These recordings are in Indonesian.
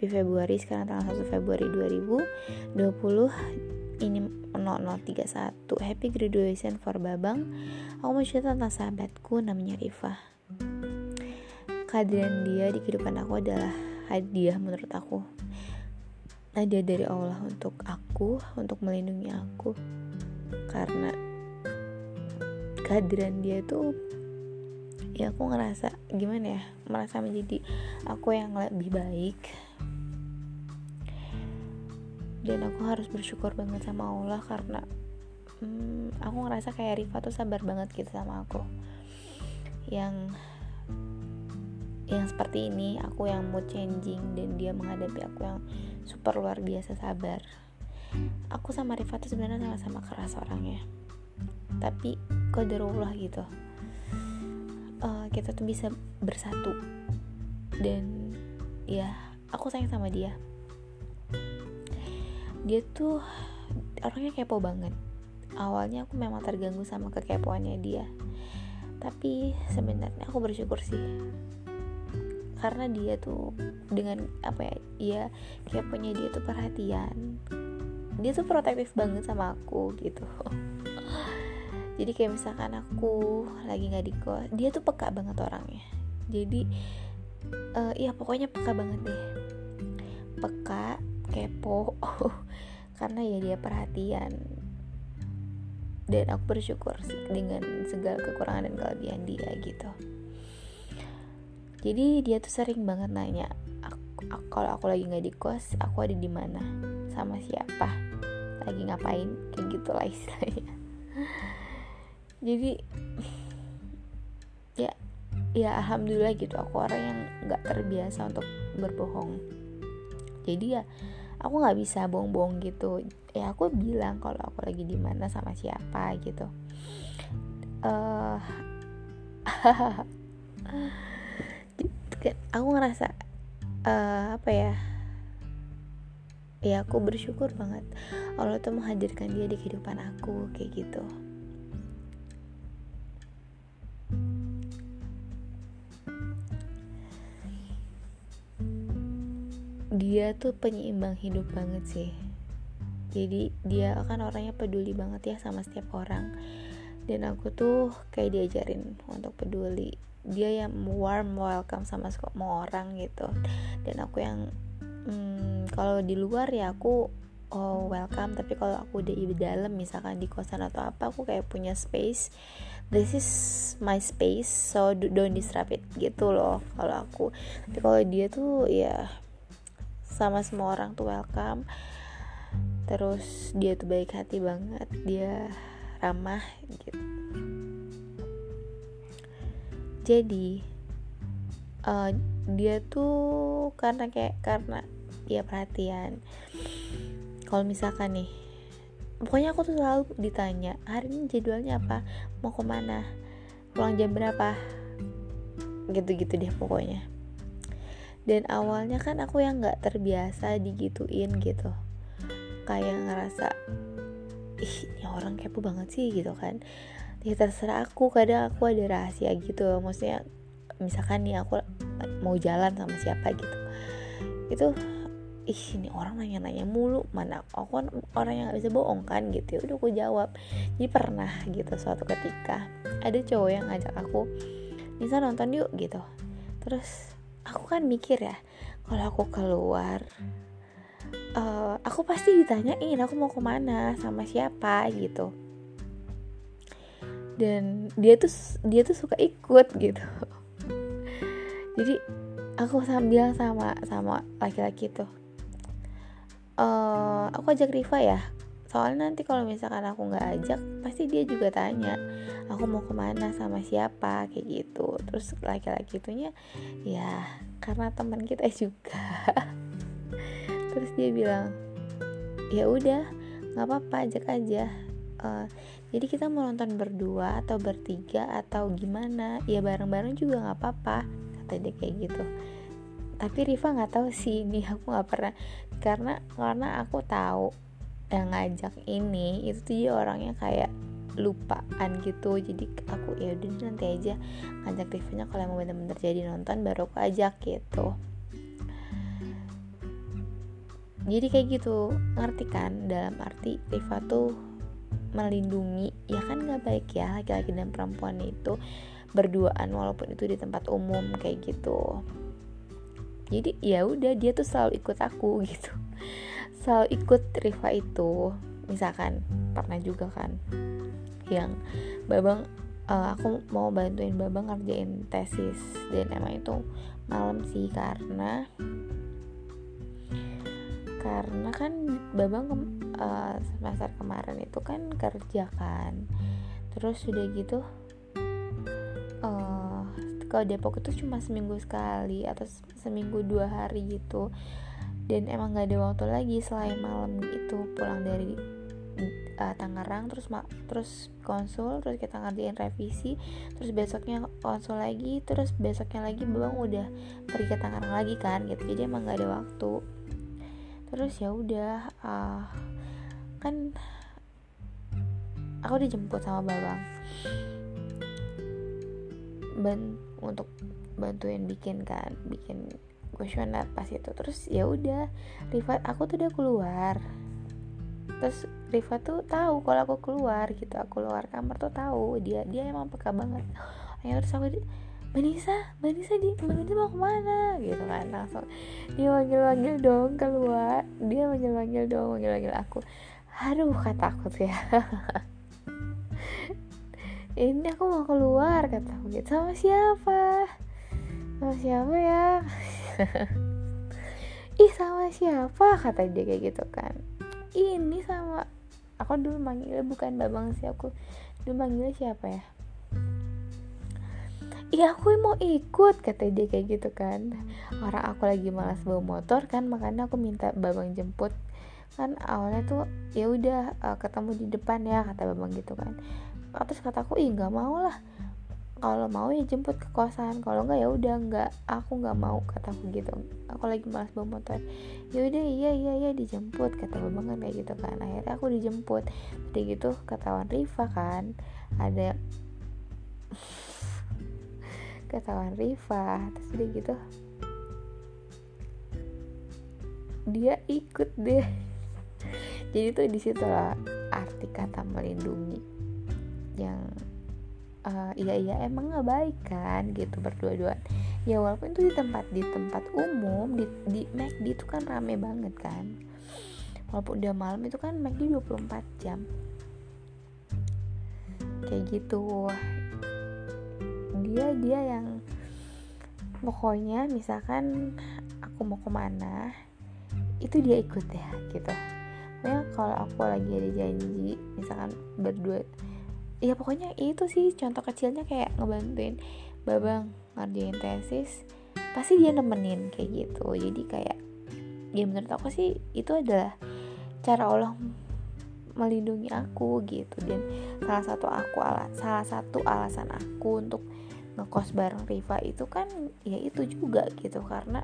happy Februari sekarang tanggal 1 Februari 2020 ini 0031 happy graduation for Babang. Aku mau cerita tentang sahabatku namanya Rifa kehadiran dia di kehidupan aku adalah hadiah menurut aku. Hadiah dari Allah untuk aku untuk melindungi aku. Karena kehadiran dia tuh ya aku ngerasa gimana ya merasa menjadi aku yang lebih baik dan aku harus bersyukur banget sama Allah karena hmm, aku ngerasa kayak Riva tuh sabar banget gitu sama aku. Yang yang seperti ini aku yang mood changing dan dia menghadapi aku yang super luar biasa sabar. Aku sama Riva tuh sebenarnya sama-sama keras orangnya. Tapi kodarullah gitu. Uh, kita tuh bisa bersatu. Dan ya aku sayang sama dia dia tuh orangnya kepo banget. Awalnya aku memang terganggu sama kekepoannya dia. Tapi sebenarnya aku bersyukur sih. Karena dia tuh dengan apa ya ya keponya dia tuh perhatian. Dia tuh protektif banget sama aku gitu. Jadi kayak misalkan aku lagi nggak di kos dia tuh peka banget orangnya. Jadi uh, iya pokoknya peka banget deh. Peka kepo. Karena ya dia perhatian. Dan aku bersyukur dengan segala kekurangan dan kelebihan dia gitu. Jadi dia tuh sering banget nanya aku, aku kalau aku lagi nggak di kos aku ada di mana? Sama siapa? Lagi ngapain? Kayak gitu lah istilahnya. Jadi ya ya alhamdulillah gitu. Aku orang yang nggak terbiasa untuk berbohong. Jadi ya aku nggak bisa bohong-bohong gitu. Ya aku bilang kalau aku lagi di mana sama siapa gitu. Uh, aku ngerasa uh, apa ya? Ya aku bersyukur banget Allah tuh menghadirkan dia di kehidupan aku kayak gitu dia tuh penyeimbang hidup banget sih. Jadi dia akan orangnya peduli banget ya sama setiap orang. Dan aku tuh kayak diajarin untuk peduli. Dia yang warm welcome sama semua orang gitu. Dan aku yang hmm, kalau di luar ya aku oh welcome. Tapi kalau aku udah di dalam misalkan di kosan atau apa aku kayak punya space. This is my space so don't disrupt it. Gitu loh kalau aku. Tapi kalau dia tuh ya sama semua orang tuh welcome. Terus dia tuh baik hati banget dia ramah gitu. Jadi uh, dia tuh karena kayak karena dia perhatian. Kalau misalkan nih pokoknya aku tuh selalu ditanya hari ini jadwalnya apa? Mau ke mana? Pulang jam berapa? Gitu-gitu deh pokoknya dan awalnya kan aku yang nggak terbiasa digituin gitu. Kayak ngerasa ih ini orang kepo banget sih gitu kan. Ya terserah aku kadang aku ada rahasia gitu. Maksudnya misalkan nih aku mau jalan sama siapa gitu. Itu ih ini orang nanya-nanya mulu mana aku kan orang yang gak bisa bohong kan gitu. Ya udah aku jawab. Jadi pernah gitu suatu ketika ada cowok yang ngajak aku bisa nonton yuk gitu. Terus aku kan mikir ya kalau aku keluar uh, aku pasti ditanyain aku mau ke mana? Sama siapa? gitu. Dan dia tuh dia tuh suka ikut gitu. Jadi aku sambil sama sama laki-laki tuh uh, aku ajak Riva ya soalnya nanti kalau misalkan aku nggak ajak pasti dia juga tanya aku mau ke mana sama siapa? Kayak gitu. Terus laki-laki itunya ya karena teman kita juga. Terus dia bilang ya udah nggak apa-apa ajak aja. Uh, jadi kita mau nonton berdua atau bertiga atau gimana? Ya bareng-bareng juga nggak apa-apa kata dia kayak gitu. Tapi Riva nggak tahu sih ini aku nggak pernah karena karena aku tahu yang ngajak ini itu tuh dia orangnya kayak lupaan gitu. Jadi aku ya udah nanti aja ngajak Rivanya kalau mau bener-bener jadi nonton baru aku ajak gitu. Jadi kayak gitu ngerti kan? Dalam arti Riva tuh melindungi ya kan nggak baik ya laki-laki dan perempuan itu berduaan walaupun itu di tempat umum kayak gitu. Jadi ya udah dia tuh selalu ikut aku gitu selalu ikut Riva itu. Misalkan pernah juga kan yang babang uh, aku mau bantuin babang ngerjain tesis. Dan emang itu malam sih karena karena kan babang ke, uh, semester kemarin itu kan kerja kan. Terus sudah gitu uh, kalau Depok itu cuma seminggu sekali atau seminggu dua hari gitu dan emang gak ada waktu lagi selain malam itu pulang dari uh, Tangerang terus terus konsul terus kita ngerjain revisi terus besoknya konsul lagi terus besoknya lagi bang udah pergi ke Tangerang lagi kan gitu. Jadi emang gak ada waktu. Terus ya udah uh, kan aku dijemput sama babang. Ban untuk bantuin bikin kan bikin kuesioner pas itu. Terus ya udah Riva aku tuh udah keluar. Terus Riva tuh tahu kalau aku keluar gitu aku keluar kamar tuh tahu. Dia dia emang peka banget. Akhirnya terus aku Manisa, Manisa di Manisa mau ke mana? Gitu kan langsung dia manggil manggil dong keluar. Dia manggil manggil dong manggil manggil aku. Aduh kata aku tuh ya. Ini aku mau keluar kata aku gitu. Sama siapa? Sama siapa ya ih sama siapa? Kata dia kayak gitu kan. Ini sama aku dulu manggil bukan babang sih aku dulu manggil siapa ya? Iya aku mau ikut kata dia kayak gitu kan. Orang aku lagi malas bawa motor kan Makanya aku minta babang jemput. Kan awalnya tuh ya udah uh, ketemu di depan ya kata babang gitu kan. Terus kataku ih nggak mau lah kalau mau ya jemput ke kosan kalau enggak ya udah enggak aku nggak mau kataku gitu. Aku lagi malas bawa motor. Ya udah iya iya iya dijemput kata babang kan kayak gitu kan. Akhirnya aku dijemput. Jadi gitu ketahuan Riva kan ada ketahuan Riva. Terus dia gitu dia ikut deh. Jadi tuh di situ lah arti kata melindungi yang uh, iya iya emang nggak baik kan gitu berdua-duaan. Ya walaupun itu di tempat di tempat umum di di McD itu kan rame banget kan. Walaupun udah malam itu kan McD 24 jam. Kayak gitu. Dia dia yang pokoknya misalkan aku mau ke mana itu dia ikut ya gitu. Nah, kalau aku lagi ada janji misalkan berdua ya pokoknya itu sih contoh kecilnya kayak ngebantuin babang ngerjain tesis pasti dia nemenin kayak gitu. Jadi kayak ya menurut aku sih itu adalah cara Allah melindungi aku gitu. Dan salah satu aku ala, salah satu alasan aku untuk ngekos bareng Riva itu kan ya itu juga gitu. Karena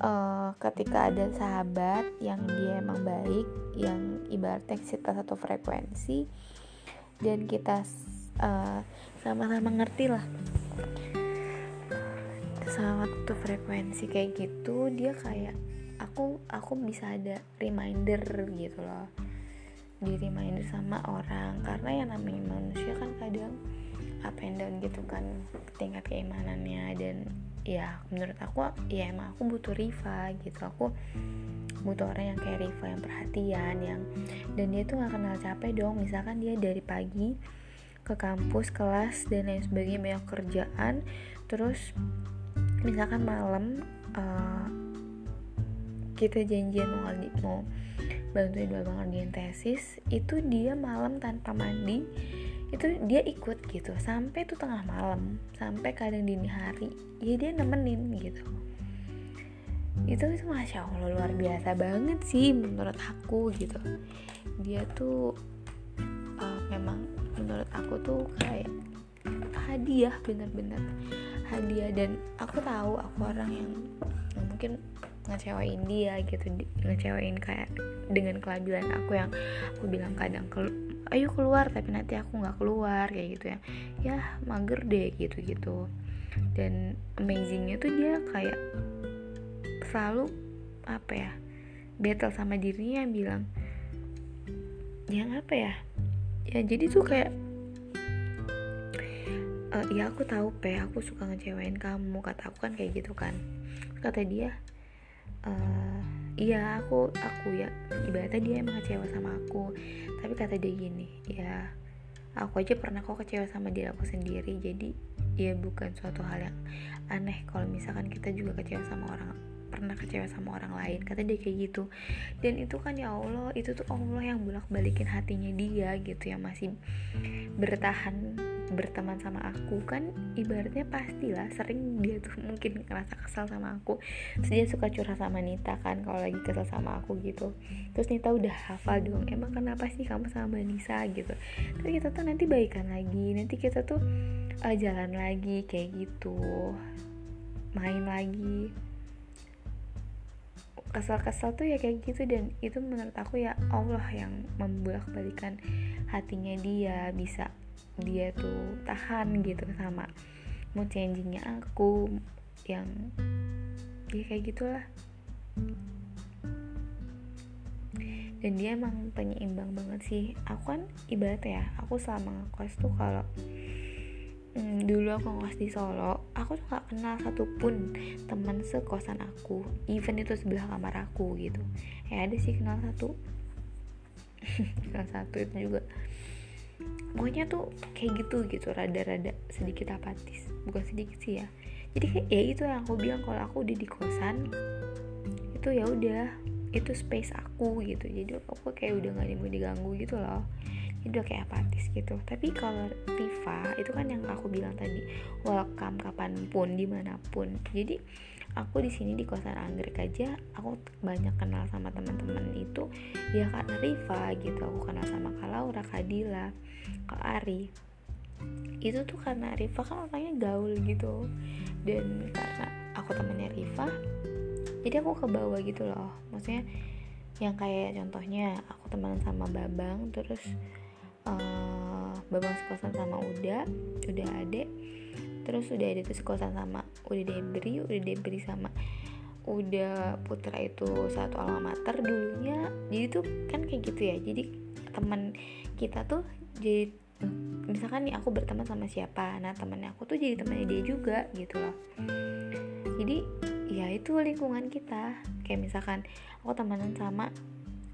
uh, ketika ada sahabat yang dia emang baik yang ibaratnya kita satu frekuensi dan kita eh, sama-sama ngerti lah. Sama satu frekuensi kayak gitu dia kayak aku aku bisa ada reminder gitu loh. Di reminder sama orang karena yang namanya manusia kan kadang up and gitu kan tingkat keimanannya dan ya menurut aku ya emang aku butuh Riva gitu. Aku butuh orang yang kayak Riva yang perhatian yang dan dia tuh nggak kenal capek dong. Misalkan dia dari pagi ke kampus kelas dan lain sebagainya banyak kerjaan terus misalkan malam uh, kita janjian mau mau bantuin babang ngerjain tesis itu dia malam tanpa mandi itu dia ikut gitu sampai tuh tengah malam sampai kadang dini hari ya dia nemenin gitu. Itu itu masya allah luar biasa banget sih menurut aku gitu. Dia tuh uh, memang menurut aku tuh kayak hadiah bener-bener hadiah. Dan aku tahu aku orang yang, mungkin ngecewain dia gitu ngecewain kayak dengan kelabilan aku yang aku bilang kadang ke ayo keluar tapi nanti aku nggak keluar kayak gitu ya. Ya mager deh gitu gitu dan amazingnya tuh dia kayak selalu apa ya battle sama dirinya bilang yang apa ya? Ya jadi tuh kayak e, ya aku tahu pe. Aku suka ngecewain kamu. Kata aku kan kayak gitu kan. Kata dia e, iya aku aku ya. Ibaratnya dia emang kecewa sama aku. Tapi kata dia gini ya aku aja pernah kok kecewa sama diri aku sendiri. Jadi ya bukan suatu hal yang aneh kalau misalkan kita juga kecewa sama orang pernah kecewa sama orang lain. Kata dia kayak gitu. Dan itu kan ya Allah itu tuh Allah yang bolak balikin hatinya dia gitu ya masih bertahan berteman sama aku kan ibaratnya pastilah sering dia tuh mungkin ngerasa kesal sama aku. Terus dia suka curhat sama Nita kan kalau lagi kesel sama aku gitu. Terus Nita udah hafal dong emang kenapa sih kamu sama Nisa? gitu. Tapi kita tuh nanti baikan lagi nanti kita tuh uh, jalan lagi kayak gitu main lagi. Kesal-kesal tuh ya kayak gitu dan itu menurut aku ya Allah yang membolak balikan hatinya dia bisa dia tuh tahan gitu sama mood changingnya aku yang ya kayak gitulah. Dan dia emang penyeimbang banget sih. Aku kan ibarat ya aku selama ngekos tuh kalau hmm, dulu aku ngos di Solo aku tuh gak kenal satupun teman sekosan aku even itu sebelah kamar aku gitu. Ya ada sih kenal satu. Kenal satu itu juga pokoknya tuh kayak gitu gitu rada-rada sedikit apatis. Bukan sedikit sih ya. Jadi kayak ya itu yang aku bilang kalau aku udah di kosan itu ya udah itu space aku gitu. Jadi aku kayak udah gak mau diganggu gitu loh. Udah kayak apatis gitu. Tapi kalau Tifa itu kan yang aku bilang tadi welcome kapan pun di mana pun. Jadi aku di sini di kosan anggrek aja aku banyak kenal sama teman-teman itu. Ya karena Riva gitu aku kenal sama Kak Laura Kak Kak Ari. Itu tuh karena Riva kan orangnya gaul gitu. Dan karena aku temannya Riva jadi aku ke bawah gitu loh. Maksudnya yang kayak contohnya aku temenan sama Babang terus uh, babang sekosan sama Uda udah adek terus udah ada tuh sekosan sama udah Debri udah Debri sama udah Putra itu satu alma mater dulunya. Jadi tuh kan kayak gitu ya. Jadi teman kita tuh jadi misalkan nih aku berteman sama siapa nah temannya aku tuh jadi temannya dia juga gitu loh. Jadi ya itu lingkungan kita. Kayak misalkan aku temenan sama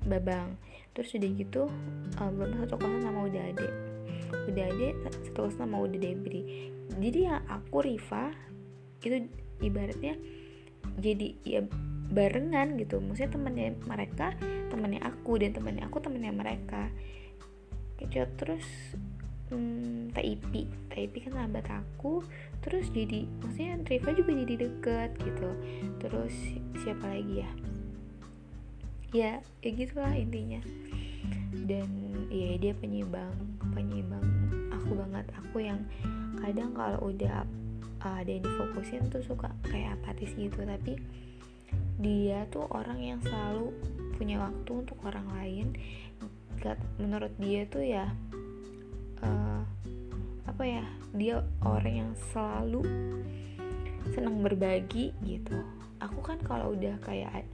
Babang terus udah gitu uh, Babang satu kosan sama udah ade. Udah ade satu kosan sama udah Debri. Jadi ya aku Riva itu ibaratnya jadi ya barengan gitu. Maksudnya temannya mereka temannya aku dan temannya aku temannya mereka kecil terus hmm, Taipi kan sahabat aku. Terus jadi maksudnya Riva juga jadi deket gitu. Terus siapa lagi ya? Ya ya gitulah intinya. Dan ya dia penyeimbang penyeimbang aku banget. Aku yang kadang kalau udah uh, ada yang difokusin tuh suka kayak apatis gitu. Tapi dia tuh orang yang selalu punya waktu untuk orang lain menurut dia tuh ya uh, apa ya dia orang yang selalu senang berbagi gitu. Aku kan kalau udah kayak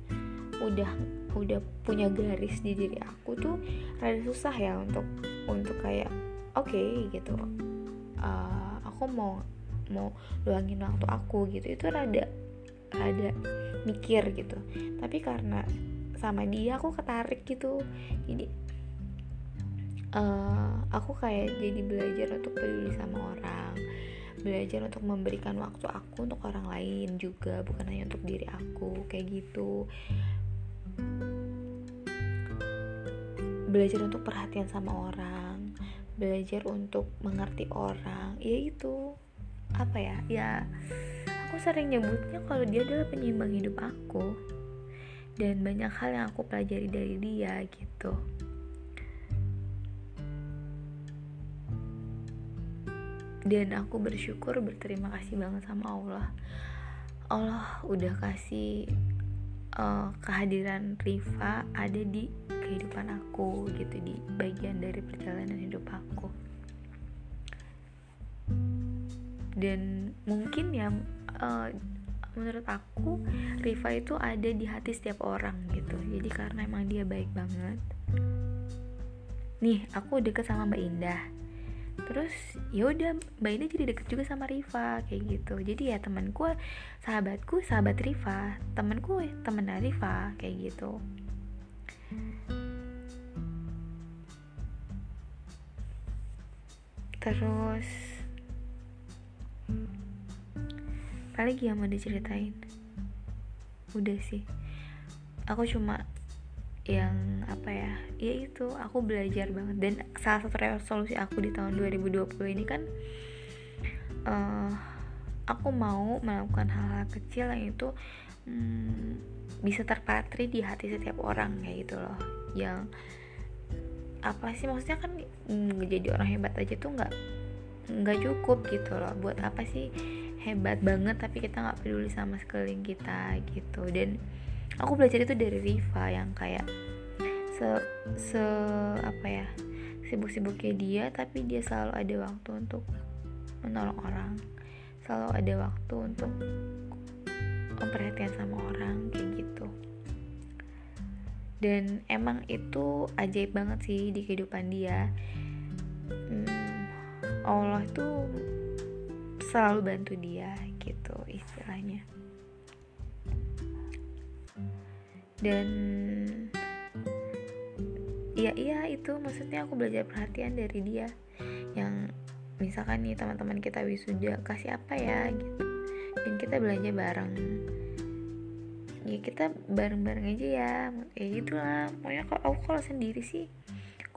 udah udah punya garis di diri aku tuh rada susah ya untuk untuk kayak oke okay, gitu. Uh, aku mau mau luangin waktu aku gitu itu rada rada mikir gitu. Tapi karena sama dia aku ketarik gitu. Jadi uh, aku kayak jadi belajar untuk peduli sama orang belajar untuk memberikan waktu aku untuk orang lain juga bukan hanya untuk diri aku kayak gitu. Belajar untuk perhatian sama orang belajar untuk mengerti orang ya itu. Apa ya? Ya aku sering nyebutnya kalau dia adalah penyeimbang hidup aku. Dan banyak hal yang aku pelajari dari dia gitu dan aku bersyukur berterima kasih banget sama Allah. Allah udah kasih uh, kehadiran Riva ada di kehidupan aku gitu di bagian dari perjalanan hidup aku. Dan mungkin ya uh, menurut aku Riva itu ada di hati setiap orang gitu. Jadi karena emang dia baik banget. Nih aku deket sama Mbak Indah terus ya udah Mbak Indah jadi deket juga sama Riva kayak gitu. Jadi ya temanku sahabatku sahabat Riva. Temanku temen Riva kayak gitu. Terus apa lagi yang mau diceritain? Udah sih. Aku cuma yang apa ya ya itu aku belajar banget. Dan salah satu resolusi aku di tahun 2020 ini kan uh, aku mau melakukan hal-hal kecil yang itu hmm, bisa terpatri di hati setiap orang kayak gitu loh. Yang apa sih maksudnya kan mm, jadi orang hebat aja tuh nggak nggak cukup gitu loh. Buat apa sih hebat banget tapi kita nggak peduli sama sekeliling kita gitu. Dan aku belajar itu dari Riva yang kayak se se apa ya sibuk-sibuknya dia tapi dia selalu ada waktu untuk menolong orang. Selalu ada waktu untuk memperhatikan sama orang kayak gitu. Dan emang itu ajaib banget sih di kehidupan dia. Hmm, Allah tuh selalu bantu dia gitu istilahnya dan iya iya itu maksudnya aku belajar perhatian dari dia. Yang misalkan nih teman-teman kita wisuda kasih apa ya gitu. Dan kita belanja bareng. Ya kita bareng-bareng aja ya kayak gitulah. Pokoknya kalau aku kalau sendiri sih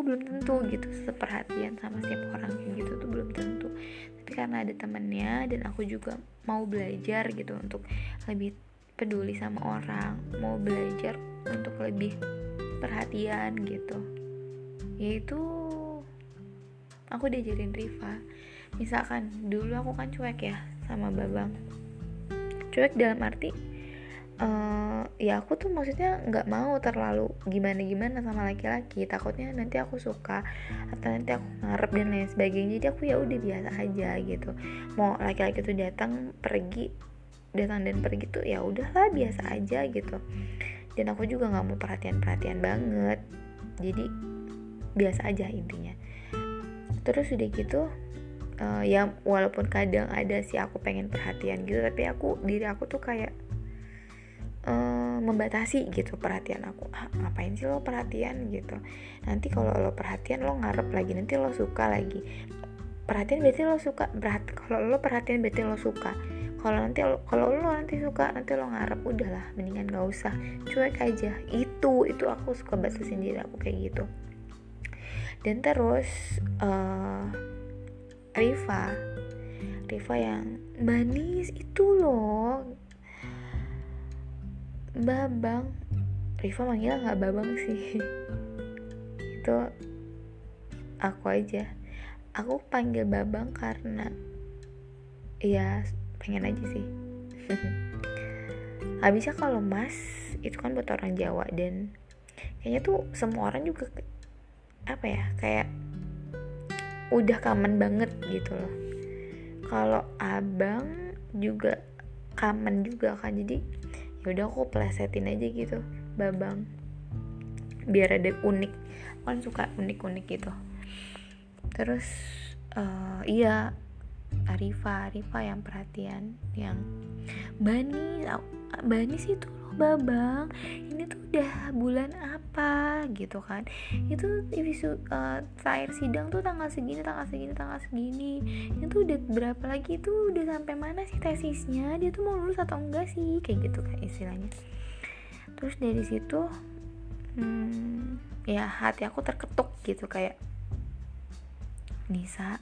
aku belum tentu gitu seperhatian sama setiap orang kayak gitu tuh belum tentu. Tapi karena ada temennya dan aku juga mau belajar gitu untuk lebih peduli sama orang mau belajar untuk lebih perhatian gitu. Yaitu aku diajarin Riva. Misalkan dulu aku kan cuek ya sama Babang. Cuek dalam arti uh, ya aku tuh maksudnya nggak mau terlalu gimana gimana sama laki-laki. Takutnya nanti aku suka atau nanti aku ngarep dan lain sebagainya. Jadi aku ya udah biasa aja gitu. Mau laki-laki tuh datang pergi datang dan pergi tuh ya udahlah biasa aja gitu. Dan aku juga nggak mau perhatian perhatian banget. Jadi biasa aja intinya. Terus udah gitu uh, ya walaupun kadang ada sih aku pengen perhatian gitu tapi aku diri aku tuh kayak uh, membatasi gitu perhatian aku. Ah, ngapain sih lo perhatian? gitu. Nanti kalau lo perhatian lo ngarep lagi nanti lo suka lagi. Perhatian berarti lo suka berarti kalau lo perhatian berarti lo suka kalau nanti kalau lo nanti suka nanti lo ngarep udahlah mendingan gak usah cuek aja. Itu itu aku suka bahasa sendiri aku kayak gitu. Dan terus uh, Riva. Riva yang manis itu loh. Babang. Riva manggil nggak Babang sih. Itu aku aja. Aku panggil Babang karena ya pengen aja sih. Habisnya kalau Mas itu kan buat orang Jawa dan kayaknya tuh semua orang juga apa ya kayak udah kamen banget gitu loh. Kalau abang juga kamen juga kan jadi yaudah aku plesetin aja gitu babang. Biar ada unik kan suka unik-unik gitu. Terus uh, iya Arifa Arifa yang perhatian yang Bani Bani sih tuh loh babang ini tuh udah bulan apa gitu kan. Itu visu uh, sidang tuh tanggal segini tanggal segini tanggal segini. Itu udah berapa lagi tuh udah sampai mana sih tesisnya? Dia tuh mau lulus atau enggak sih? Kayak gitu kan istilahnya. Terus dari situ hmm, ya hati aku terketuk gitu kayak Nisa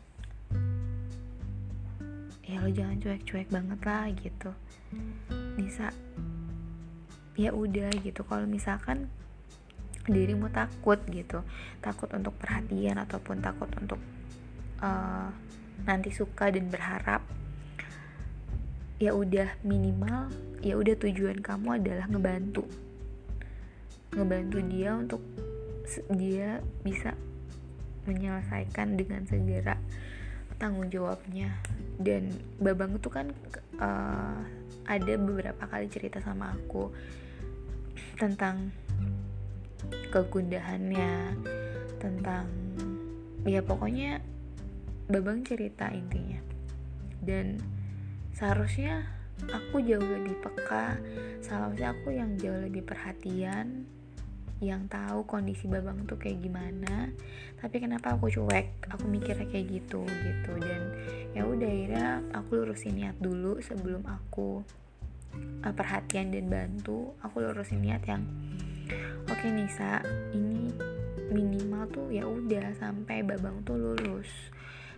ya lo jangan cuek-cuek banget lah gitu. Nisa ya udah gitu. Kalau misalkan dirimu takut gitu takut untuk perhatian ataupun takut untuk uh, nanti suka dan berharap ya udah minimal ya udah tujuan kamu adalah ngebantu. Ngebantu dia untuk dia bisa menyelesaikan dengan segera tanggung jawabnya. Dan babang itu kan uh, ada beberapa kali cerita sama aku tentang kegundahannya tentang ya pokoknya babang cerita intinya. Dan seharusnya aku jauh lebih peka seharusnya aku yang jauh lebih perhatian yang tahu kondisi babang tuh kayak gimana tapi kenapa aku cuek? Aku mikirnya kayak gitu gitu. Dan ya udah akhirnya aku lurusin niat dulu sebelum aku uh, perhatian dan bantu. Aku lurusin niat yang oke okay, Nisa ini minimal tuh ya udah sampai babang tuh lulus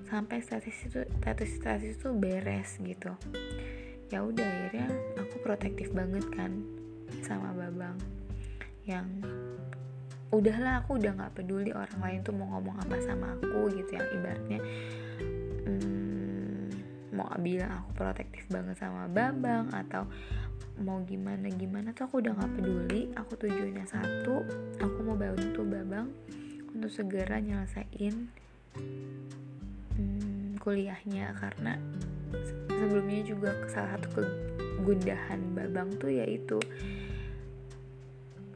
sampai status itu status status itu beres gitu. Ya udah akhirnya aku protektif banget kan sama babang yang udahlah aku udah nggak peduli orang lain tuh mau ngomong apa sama aku gitu yang ibaratnya. Hmm, mau bilang aku protektif banget sama babang atau mau gimana gimana tuh aku udah nggak peduli. Aku tujuannya satu aku mau bantu babang untuk segera nyelesain hmm, kuliahnya. Karena sebelumnya juga salah satu kegundahan babang tuh yaitu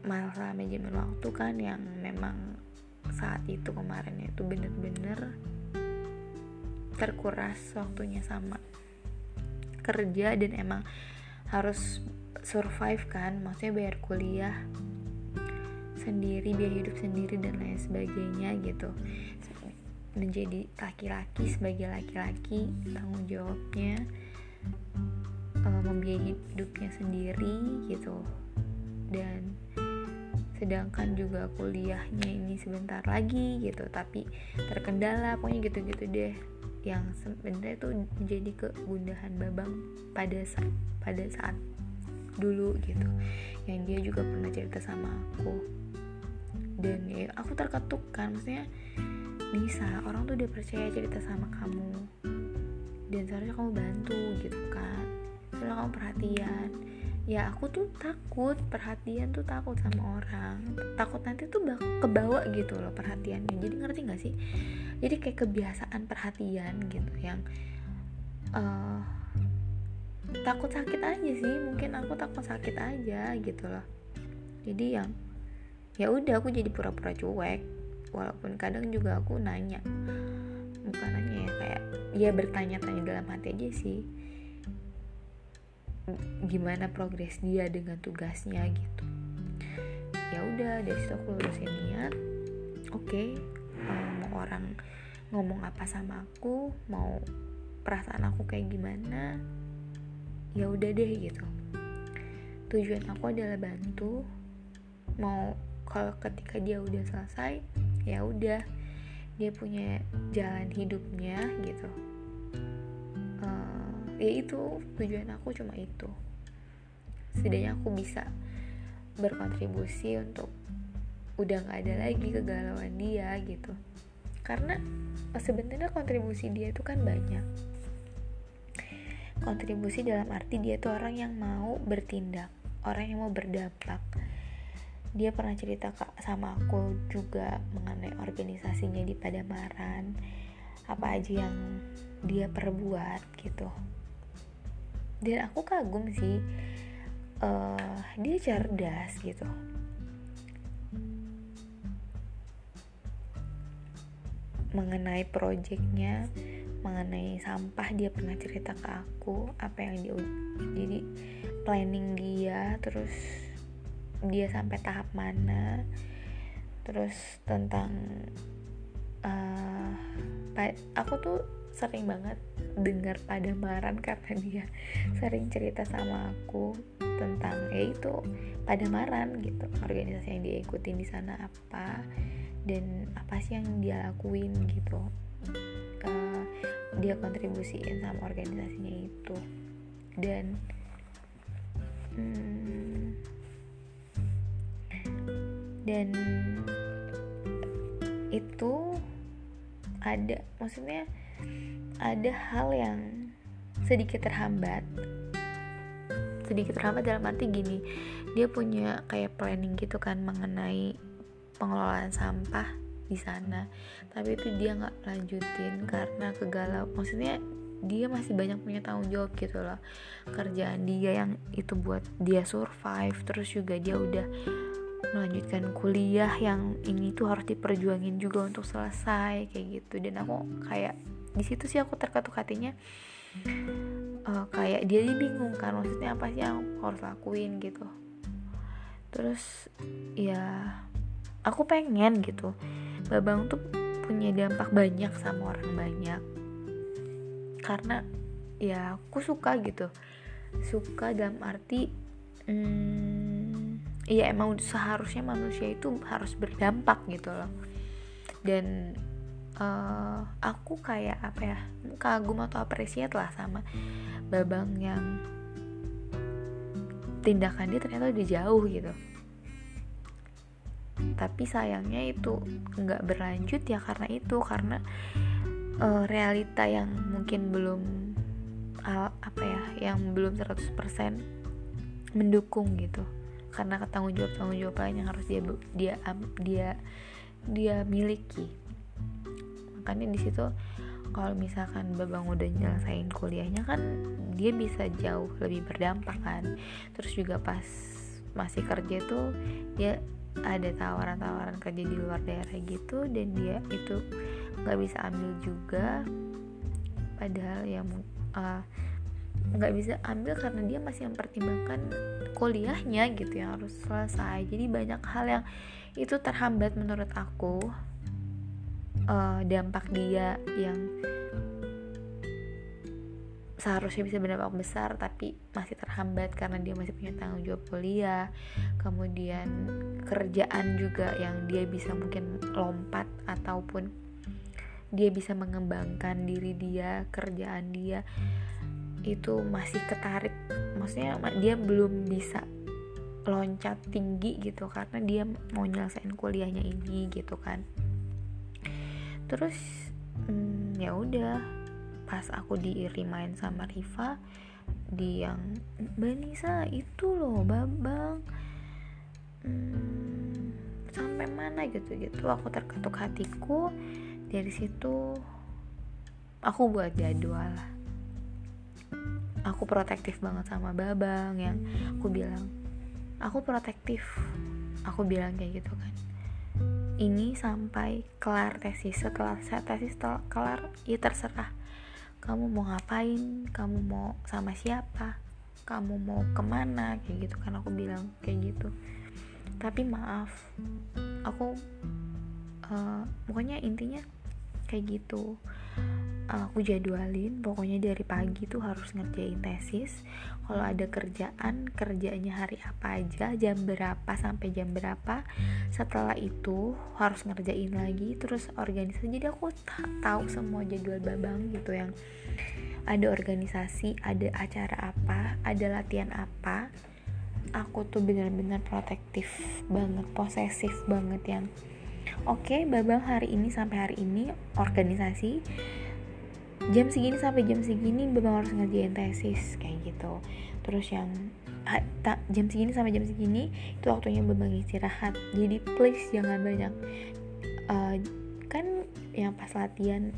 masalah manajemen waktu kan yang memang saat itu kemarin itu bener-bener terkuras waktunya sama kerja dan emang harus survive kan maksudnya bayar kuliah sendiri biaya hidup sendiri dan lain sebagainya gitu. Menjadi laki-laki sebagai laki-laki tanggung jawabnya uh, membiayai hidupnya sendiri gitu. Dan sedangkan juga kuliahnya ini sebentar lagi gitu tapi terkendala pokoknya gitu-gitu deh. Yang sebenarnya itu menjadi kegundahan babang pada saat pada saat dulu gitu. Yang dia juga pernah cerita sama aku. Dan ya aku terketuk kan maksudnya bisa orang tuh udah percaya cerita sama kamu. Dan seharusnya kamu bantu gitu kan. Seharusnya kamu perhatian ya aku tuh takut perhatian tuh takut sama orang. Takut nanti tuh bak kebawa gitu loh perhatiannya. Jadi ngerti gak sih? Jadi kayak kebiasaan perhatian gitu yang uh, takut sakit aja sih. Mungkin aku takut sakit aja gitu loh. Jadi yang ya udah aku jadi pura-pura cuek. Walaupun kadang juga aku nanya bukan nanya ya kayak ya bertanya-tanya dalam hati aja sih gimana progres dia dengan tugasnya gitu. Ya udah dari situ aku lulusin niat. Oke okay, mau orang ngomong apa sama aku mau perasaan aku kayak gimana ya udah deh gitu. Tujuan aku adalah bantu. Mau kalau ketika dia udah selesai ya udah dia punya jalan hidupnya gitu ya itu tujuan aku cuma itu. Setidaknya aku bisa berkontribusi untuk udah nggak ada lagi kegalauan dia gitu. Karena sebenarnya kontribusi dia itu kan banyak. Kontribusi dalam arti dia tuh orang yang mau bertindak orang yang mau berdampak. Dia pernah cerita kak sama aku juga mengenai organisasinya di Padamaran. Apa aja yang dia perbuat gitu dan aku kagum sih uh, dia cerdas gitu. Mengenai projectnya mengenai sampah dia pernah cerita ke aku apa yang dia jadi planning dia terus dia sampai tahap mana terus tentang uh, aku tuh sering banget dengar pada maran karena dia sering cerita sama aku tentang ya itu pada maran gitu. Organisasi yang dia ikutin di sana apa dan apa sih yang dia lakuin gitu. Uh, dia kontribusiin sama organisasinya itu. Dan hmm, dan itu ada maksudnya ada hal yang sedikit terhambat. Sedikit terhambat dalam arti gini dia punya kayak planning gitu kan mengenai pengelolaan sampah di sana. Tapi itu dia nggak lanjutin karena kegalau maksudnya dia masih banyak punya tanggung jawab gitu loh. Kerjaan dia yang itu buat dia survive terus juga dia udah melanjutkan kuliah yang ini tuh harus diperjuangin juga untuk selesai kayak gitu. Dan aku kayak di situ sih aku terketuk hatinya. Uh, kayak dia bingung kan maksudnya apa sih yang harus lakuin gitu. Terus ya aku pengen gitu. Babang tuh punya dampak banyak sama orang banyak. Karena ya aku suka gitu. Suka dalam arti hmm, ya emang seharusnya manusia itu harus berdampak gitu loh. Dan uh, aku kayak apa ya kagum atau apresiat lah sama babang yang tindakan dia ternyata udah jauh gitu. Tapi sayangnya itu nggak berlanjut ya karena itu karena uh, realita yang mungkin belum uh, apa ya yang belum 100% mendukung gitu. Karena tanggung jawab tanggung jawab lain yang harus dia dia dia dia miliki makanya di situ kalau misalkan babang udah nyelesain kuliahnya kan dia bisa jauh lebih berdampak kan. Terus juga pas masih kerja tuh dia ada tawaran-tawaran kerja di luar daerah gitu dan dia itu nggak bisa ambil juga. Padahal yang uh, nggak bisa ambil karena dia masih mempertimbangkan kuliahnya gitu yang harus selesai. Jadi banyak hal yang itu terhambat menurut aku uh, dampak dia yang seharusnya bisa berdampak besar tapi masih terhambat karena dia masih punya tanggung jawab kuliah. Kemudian kerjaan juga yang dia bisa mungkin lompat ataupun dia bisa mengembangkan diri dia kerjaan dia itu masih ketarik. Maksudnya dia belum bisa loncat tinggi gitu karena dia mau nyelesain kuliahnya ini gitu kan terus hmm, ya udah. Pas aku diirimain sama Riva di yang Mbak Nisa itu loh babang hmm, sampai mana gitu gitu. Aku terketuk hatiku. Dari situ aku buat jadwal. Aku protektif banget sama babang yang aku bilang aku protektif. Aku bilang kayak gitu kan ini sampai kelar tesis. Setelah saya tesis setelah kelar ya terserah. Kamu mau ngapain? Kamu mau sama siapa? Kamu mau ke mana? Kayak gitu kan aku bilang kayak gitu. Tapi maaf aku uh, pokoknya intinya kayak gitu aku jadwalin pokoknya dari pagi tuh harus ngerjain tesis. Kalau ada kerjaan kerjanya hari apa aja jam berapa sampai jam berapa setelah itu harus ngerjain lagi terus organisasi. Jadi aku tahu semua jadwal babang gitu yang ada organisasi ada acara apa ada latihan apa. Aku tuh bener-bener protektif banget posesif banget yang oke okay, babang hari ini sampai hari ini organisasi jam segini sampai jam segini babang harus ngerjain tesis kayak gitu. Terus yang tak jam segini sampai jam segini itu waktunya babang istirahat. Jadi please jangan banyak uh, kan yang pas latihan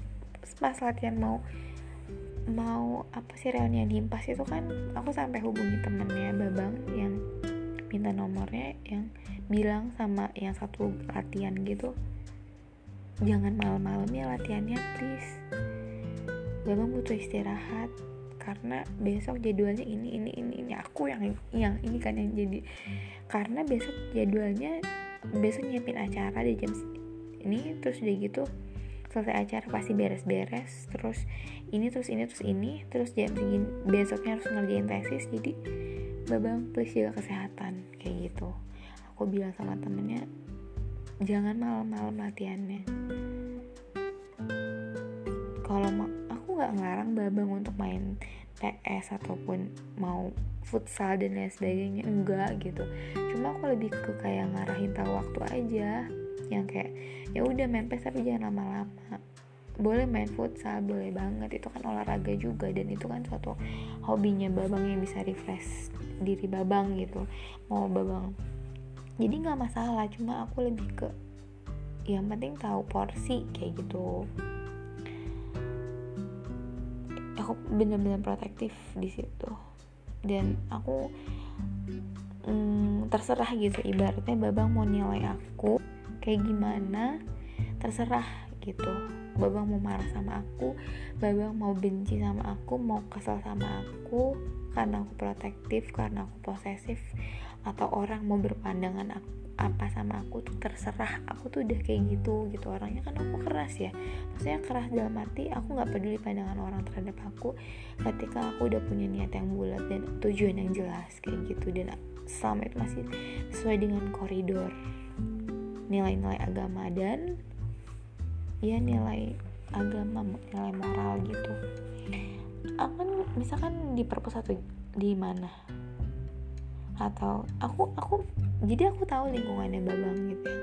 pas latihan mau mau apa sih reunian himpas itu kan aku sampai hubungi temennya babang yang minta nomornya yang bilang sama yang satu latihan gitu jangan malam-malam ya latihannya please memang butuh istirahat. Karena besok jadwalnya ini ini ini ini. Aku yang yang ini kan yang jadi. Karena besok jadwalnya besok nyiapin acara di jam ini terus udah gitu selesai acara pasti beres-beres terus ini terus ini terus ini terus jam segini besoknya harus ngerjain tesis jadi babang please jaga kesehatan kayak gitu. Aku bilang sama temennya jangan malam-malam latihannya. Kalau aku nggak ngelarang babang untuk main PS ataupun mau futsal dan lain sebagainya? Enggak gitu. Cuma aku lebih ke kayak ngarahin tahu waktu aja. Yang kayak ya udah main PS tapi jangan lama-lama. Boleh main futsal boleh banget. Itu kan olahraga juga dan itu kan suatu hobinya babang yang bisa refresh diri babang gitu. Mau babang jadi nggak masalah cuma aku lebih ke yang penting tahu porsi kayak gitu aku bener-bener protektif di situ. Dan aku mm, terserah gitu ibaratnya babang mau nilai aku kayak gimana terserah gitu. Babang mau marah sama aku babang mau benci sama aku mau kesel sama aku karena aku protektif karena aku posesif atau orang mau berpandangan aku, apa sama aku tuh terserah. Aku tuh udah kayak gitu gitu. Orangnya kan aku keras ya. Maksudnya keras dalam arti aku nggak peduli pandangan orang terhadap aku. Ketika aku udah punya niat yang bulat dan tujuan yang jelas kayak gitu. Dan selama itu masih sesuai dengan koridor nilai-nilai agama dan ya nilai agama nilai moral gitu. Akan misalkan di perpus atau di mana atau aku aku jadi aku tahu lingkungannya babang gitu ya.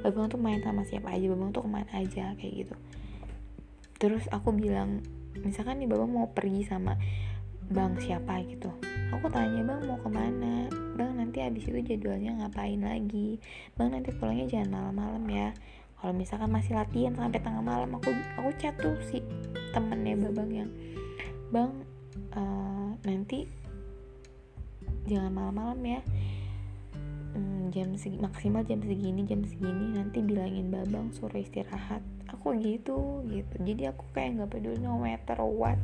Babang tuh main sama siapa aja babang tuh ke mana aja kayak gitu. Terus aku bilang misalkan nih babang mau pergi sama bang siapa gitu. Aku tanya bang mau ke mana? Bang nanti abis itu jadwalnya ngapain lagi? Bang nanti pulangnya jangan malam-malam ya. Kalau misalkan masih latihan sampai tengah malam aku aku chat tuh si temennya babang yang bang uh, nanti jangan malam-malam ya. Hmm, jam segi, maksimal jam segini jam segini. Nanti bilangin babang suruh istirahat. Aku gitu gitu. Jadi aku kayak nggak peduli no matter what.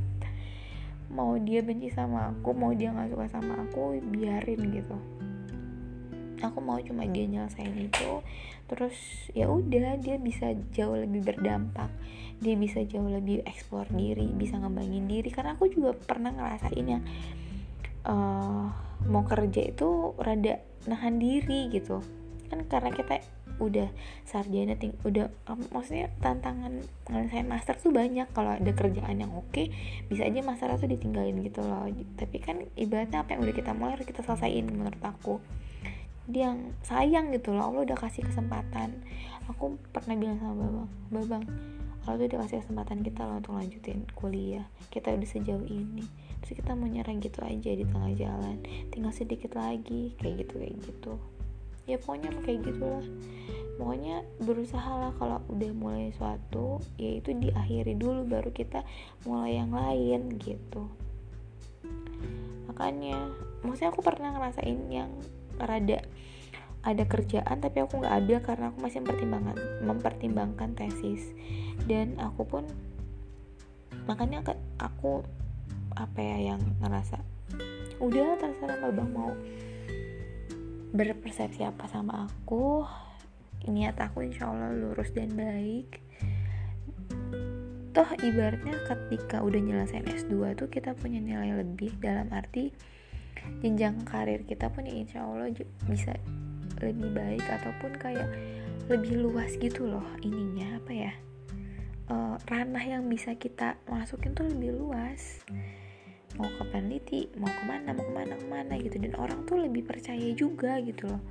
Mau dia benci sama aku mau dia nggak suka sama aku biarin gitu. Aku mau cuma dia nyelesain itu. Terus ya udah dia bisa jauh lebih berdampak. Dia bisa jauh lebih eksplor diri bisa ngembangin diri. Karena aku juga pernah ngerasain yang uh, mau kerja itu rada nahan diri gitu. Kan karena kita udah sarjana ting udah um, maksudnya tantangan ngelesain master tuh banyak. Kalau ada kerjaan yang oke bisa aja master tuh ditinggalin gitu loh. Tapi kan ibaratnya apa yang udah kita mulai harus kita selesaiin menurut aku. Dia yang sayang gitu loh Allah udah kasih kesempatan. Aku pernah bilang sama babang babang Allah tuh udah kasih kesempatan kita loh untuk lanjutin kuliah. Kita udah sejauh ini terus kita mau nyerah gitu aja di tengah jalan. Tinggal sedikit lagi kayak gitu kayak gitu. Ya pokoknya kayak gitulah. Pokoknya berusaha lah kalau udah mulai suatu yaitu diakhiri dulu baru kita mulai yang lain gitu. Makanya maksudnya aku pernah ngerasain yang rada ada kerjaan tapi aku nggak ambil karena aku masih mempertimbangkan mempertimbangkan tesis. Dan aku pun makanya aku apa ya yang ngerasa udah terserah babang mau berpersepsi apa sama aku niat aku insya Allah lurus dan baik. Toh ibaratnya ketika udah nyelesain S2 tuh kita punya nilai lebih dalam arti jenjang karir kita pun ya insya Allah bisa lebih baik ataupun kayak lebih luas gitu loh ininya apa ya uh, ranah yang bisa kita masukin tuh lebih luas mau ke peneliti mau ke mana mau ke mana ke mana gitu. Dan orang tuh lebih percaya juga gitu loh.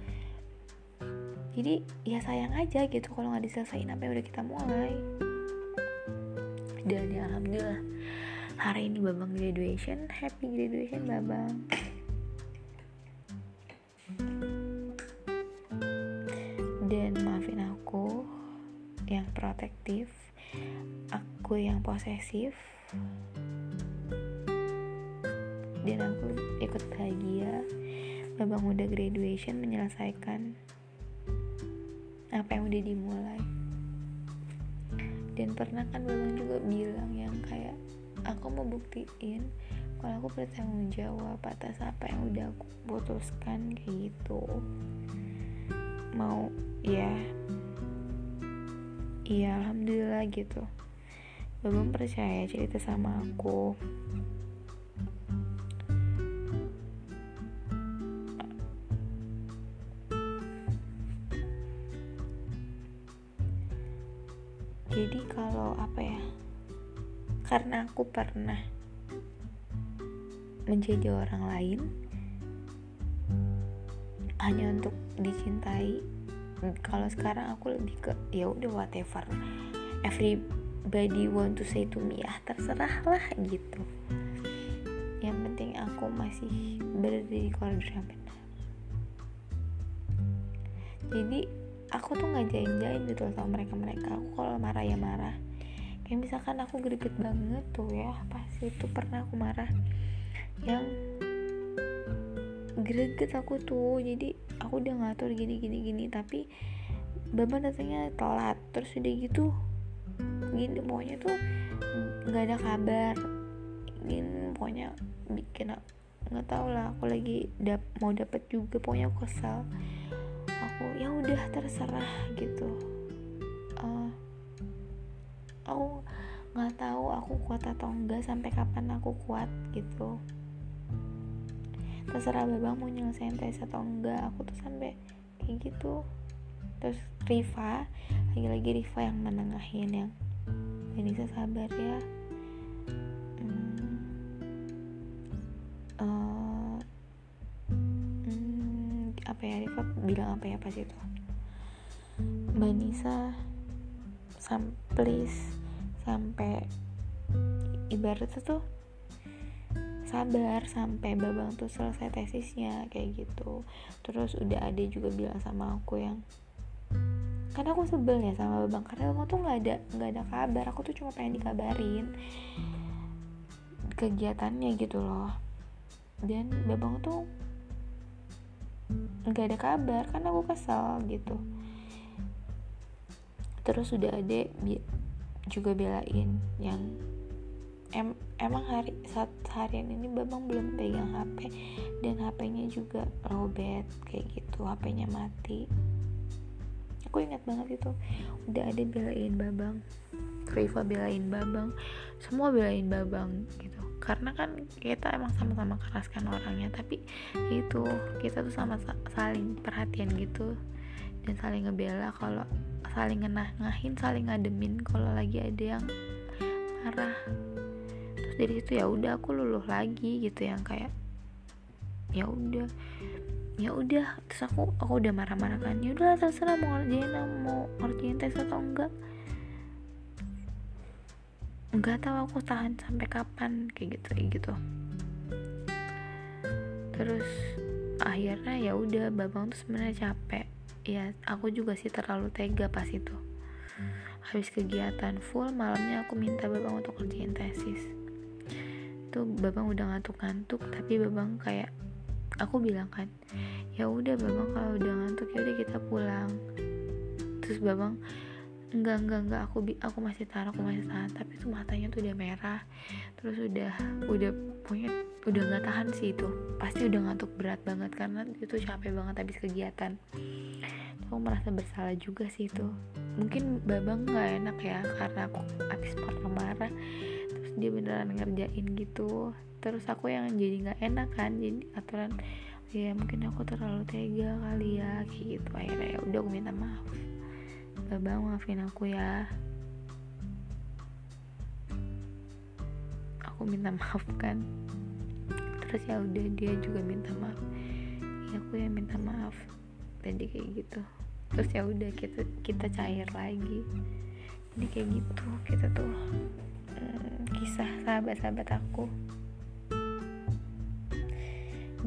Jadi ya sayang aja gitu kalau nggak diselesain apa yang udah kita mulai. Dan ya alhamdulillah hari ini babang graduation. Happy graduation babang. Dan maafin aku yang protektif aku yang posesif dan aku ikut bahagia. Babang udah graduation menyelesaikan apa yang udah dimulai. Dan pernah kan babang juga bilang yang kayak aku mau buktiin kalau aku bertanggung jawab atas apa yang udah aku putuskan kayak gitu. Mau ya. Iya alhamdulillah gitu. Babang percaya cerita sama aku jadi kalau apa ya karena aku pernah menjadi orang lain hanya untuk dicintai kalau sekarang aku lebih ke ya udah whatever. Everybody want to say to me ya terserah lah gitu. Yang penting aku masih berada di benar jadi aku tuh nggak jaim-jaim gitu sama mereka mereka aku kalau marah ya marah. Kayak misalkan aku greget banget tuh ya pasti itu pernah aku marah. Yang greget aku tuh jadi aku udah ngatur gini gini gini tapi bapak datangnya telat. Terus udah gitu gini pokoknya tuh nggak ada kabar. Gini pokoknya bikin nggak tau lah aku lagi dap mau dapet juga pokoknya aku kesal aku ya udah terserah gitu. Uh, aku nggak tahu aku kuat atau enggak sampai kapan aku kuat gitu. Terserah babang mau nyelesain tes atau enggak aku tuh sampai kayak gitu. Terus Riva lagi-lagi Riva yang menengahin yang bisa sabar ya. Hmm, uh, apa ya Riva bilang apa ya pas itu. Mbak Nisa sam please sampai ibaratnya tuh sabar sampai babang tuh selesai tesisnya kayak gitu. Terus udah ada juga bilang sama aku yang karena aku sebel ya sama babang karena babang tuh nggak ada nggak ada kabar. Aku tuh cuma pengen dikabarin kegiatannya gitu loh. Dan babang tuh nggak ada kabar karena aku kesel gitu. Terus udah ada juga belain yang em emang hari saat harian ini Bambang belum pegang HP dan HP-nya juga lowbat kayak gitu HP-nya mati. Aku ingat banget itu. Udah ada belain Babang Riva belain Babang semua belain Babang gitu karena kan kita emang sama-sama keras kan orangnya tapi itu kita tuh sama saling perhatian gitu dan saling ngebela kalau saling ngenah-ngahin saling ngademin kalau lagi ada yang marah. Terus dari situ ya udah aku luluh lagi gitu yang kayak ya udah ya udah. Terus aku aku udah marah-marah kan ya udah terserah mau ngerjain mau ngerjain tes atau enggak nggak tahu aku tahan sampai kapan kayak gitu kayak gitu. Terus akhirnya ya udah babang tuh sebenarnya capek. Ya aku juga sih terlalu tega pas itu. Habis kegiatan full malamnya aku minta babang untuk kerjain tesis. Tuh babang udah ngantuk-ngantuk tapi babang kayak aku bilang kan ya udah babang kalau udah ngantuk ya udah kita pulang. Terus babang enggak enggak enggak aku aku masih tahan aku masih tahan. Tapi tuh matanya tuh udah merah. Terus udah udah punya udah nggak tahan sih itu. Pasti udah ngantuk berat banget karena itu capek banget habis kegiatan. Aku merasa bersalah juga sih itu. Mungkin babang nggak enak ya karena aku habis marah-marah terus dia beneran ngerjain gitu. Terus aku yang jadi nggak enak kan jadi aturan ya mungkin aku terlalu tega kali ya gitu. Akhirnya ya udah aku minta maaf Babang maafin aku ya. Aku minta maaf kan? Terus ya udah dia juga minta maaf. Ya aku yang minta maaf tadi kayak gitu. Terus ya udah kita kita cair lagi. Jadi kayak gitu kita tuh hmm, kisah sahabat-sahabat aku.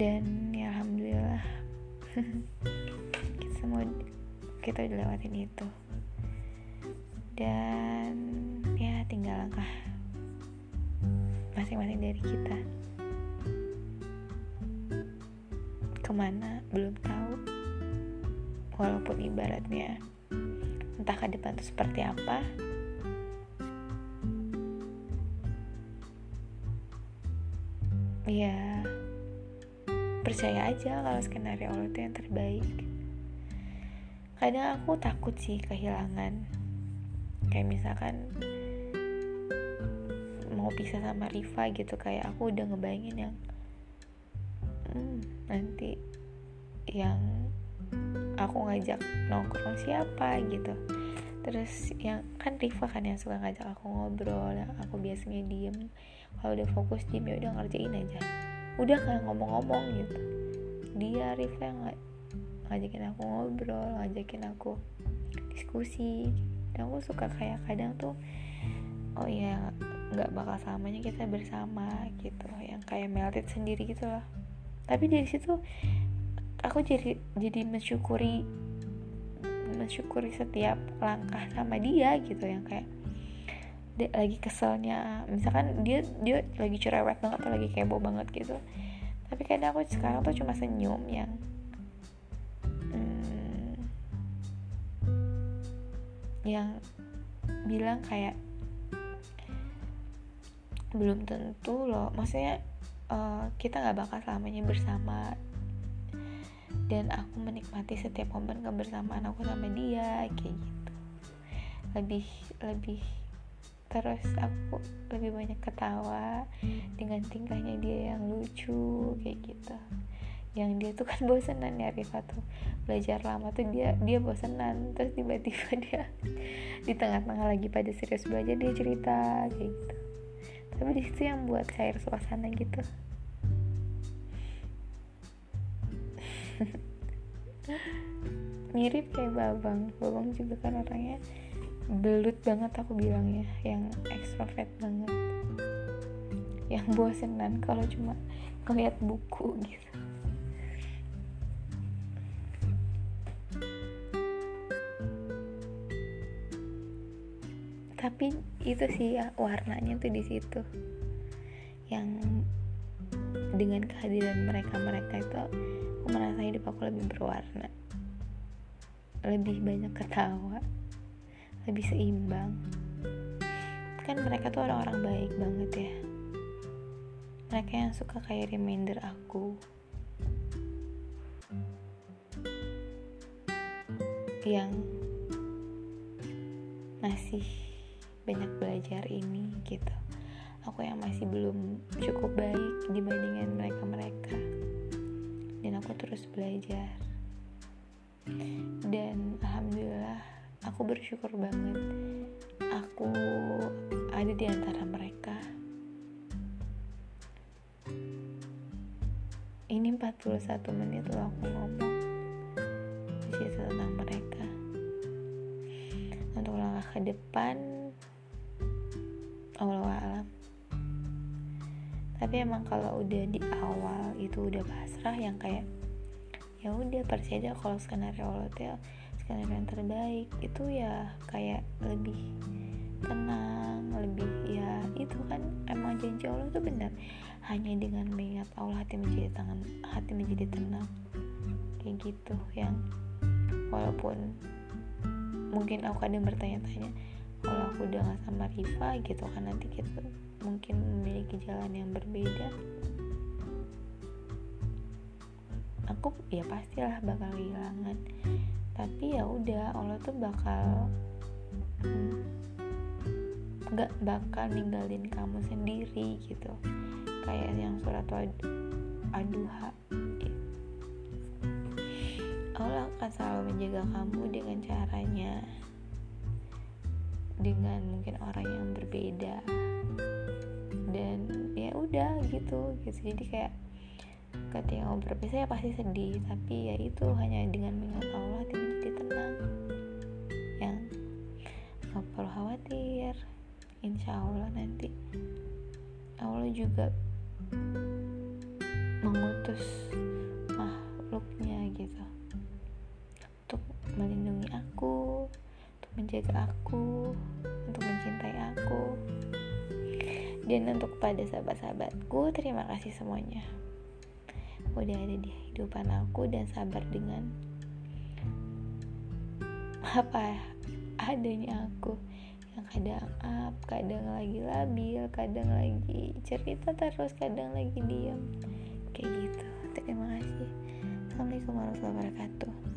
Dan ya alhamdulillah kita semua kita udah lewatin itu dan ya tinggal langkah masing-masing dari kita. Ke mana belum tahu. Walaupun ibaratnya entah ke depan itu seperti apa. Ya percaya aja kalau skenario Allah itu yang terbaik. Kadang aku takut sih kehilangan kayak misalkan mau pisah sama Riva gitu kayak aku udah ngebayangin yang hmm, nanti yang aku ngajak nongkrong siapa? gitu. Terus yang kan Riva kan yang suka ngajak aku ngobrol aku biasanya diem. Kalau udah fokus diem ya udah ngerjain aja. Udah kayak ngomong-ngomong gitu. Dia Riva yang ng ngajakin aku ngobrol ngajakin aku diskusi dan aku suka kayak kadang tuh oh ya nggak bakal samanya kita bersama gitu. Yang kayak melted sendiri gitu loh. Tapi dari situ aku jadi jadi mensyukuri mensyukuri setiap langkah sama dia gitu. Yang kayak dia lagi keselnya. Misalkan dia dia lagi cerewet banget atau lagi kebo banget gitu. Tapi kadang aku sekarang tuh cuma senyum yang yang bilang kayak belum tentu loh. Maksudnya uh, kita nggak bakal selamanya bersama. Dan aku menikmati setiap momen kebersamaan aku sama dia kayak gitu. Lebih lebih terus aku lebih banyak ketawa dengan tingkahnya dia yang lucu kayak gitu yang dia tuh kan bosenan ya Rifa tuh. Belajar lama tuh dia dia bosenan. Terus tiba-tiba dia di tengah-tengah lagi pada serius belajar dia cerita kayak gitu. Tapi di situ yang buat cair suasana gitu. Mirip kayak babang. Babang juga kan orangnya belut banget aku bilangnya yang ekstrovert banget. Yang bosenan kalau cuma ngeliat buku gitu tapi itu sih ya warnanya tuh di situ. Yang dengan kehadiran mereka mereka itu aku merasa hidup aku lebih berwarna. Lebih banyak ketawa. Lebih seimbang. Kan mereka tuh orang-orang baik banget ya. Mereka yang suka kayak reminder aku. Yang masih banyak belajar ini gitu. Aku yang masih belum cukup baik dibandingkan mereka-mereka. Dan aku terus belajar. Dan alhamdulillah aku bersyukur banget aku ada di antara mereka. Ini 41 menit loh aku ngomong cerita tentang mereka. Untuk langkah ke depan tapi emang kalau udah di awal itu udah pasrah yang kayak ya udah percaya aja kalau skenario Allah tuh skenario yang terbaik. Itu ya kayak lebih tenang lebih ya itu kan emang janji Allah itu benar. Hanya dengan mengingat Allah hati menjadi tangan hati menjadi tenang. Kayak gitu yang walaupun mungkin aku kadang bertanya-tanya kalau aku udah gak sama Riva gitu kan nanti kita mungkin memiliki jalan yang berbeda. Aku ya pastilah bakal kehilangan. Tapi ya udah Allah tuh bakal hmm, nggak hmm, bakal ninggalin kamu sendiri gitu. Kayak yang surat aduha Allah akan selalu menjaga kamu dengan caranya. Dengan mungkin orang yang berbeda dan ya udah gitu gitu. Jadi kayak ketika mau berpisah ya pasti sedih tapi ya itu hanya dengan mengingat Allah hati menjadi tenang. Yang nggak perlu khawatir. Insya Allah nanti Allah juga mengutus makhluknya gitu. Untuk melindungi aku menjaga aku, untuk mencintai aku. Dan untuk pada sahabat-sahabatku, terima kasih semuanya. Udah ada di kehidupan aku dan sabar dengan apa adanya aku yang kadang up, kadang lagi labil, kadang lagi cerita terus, kadang lagi diam. Kayak gitu. Terima kasih. Assalamualaikum warahmatullahi wabarakatuh.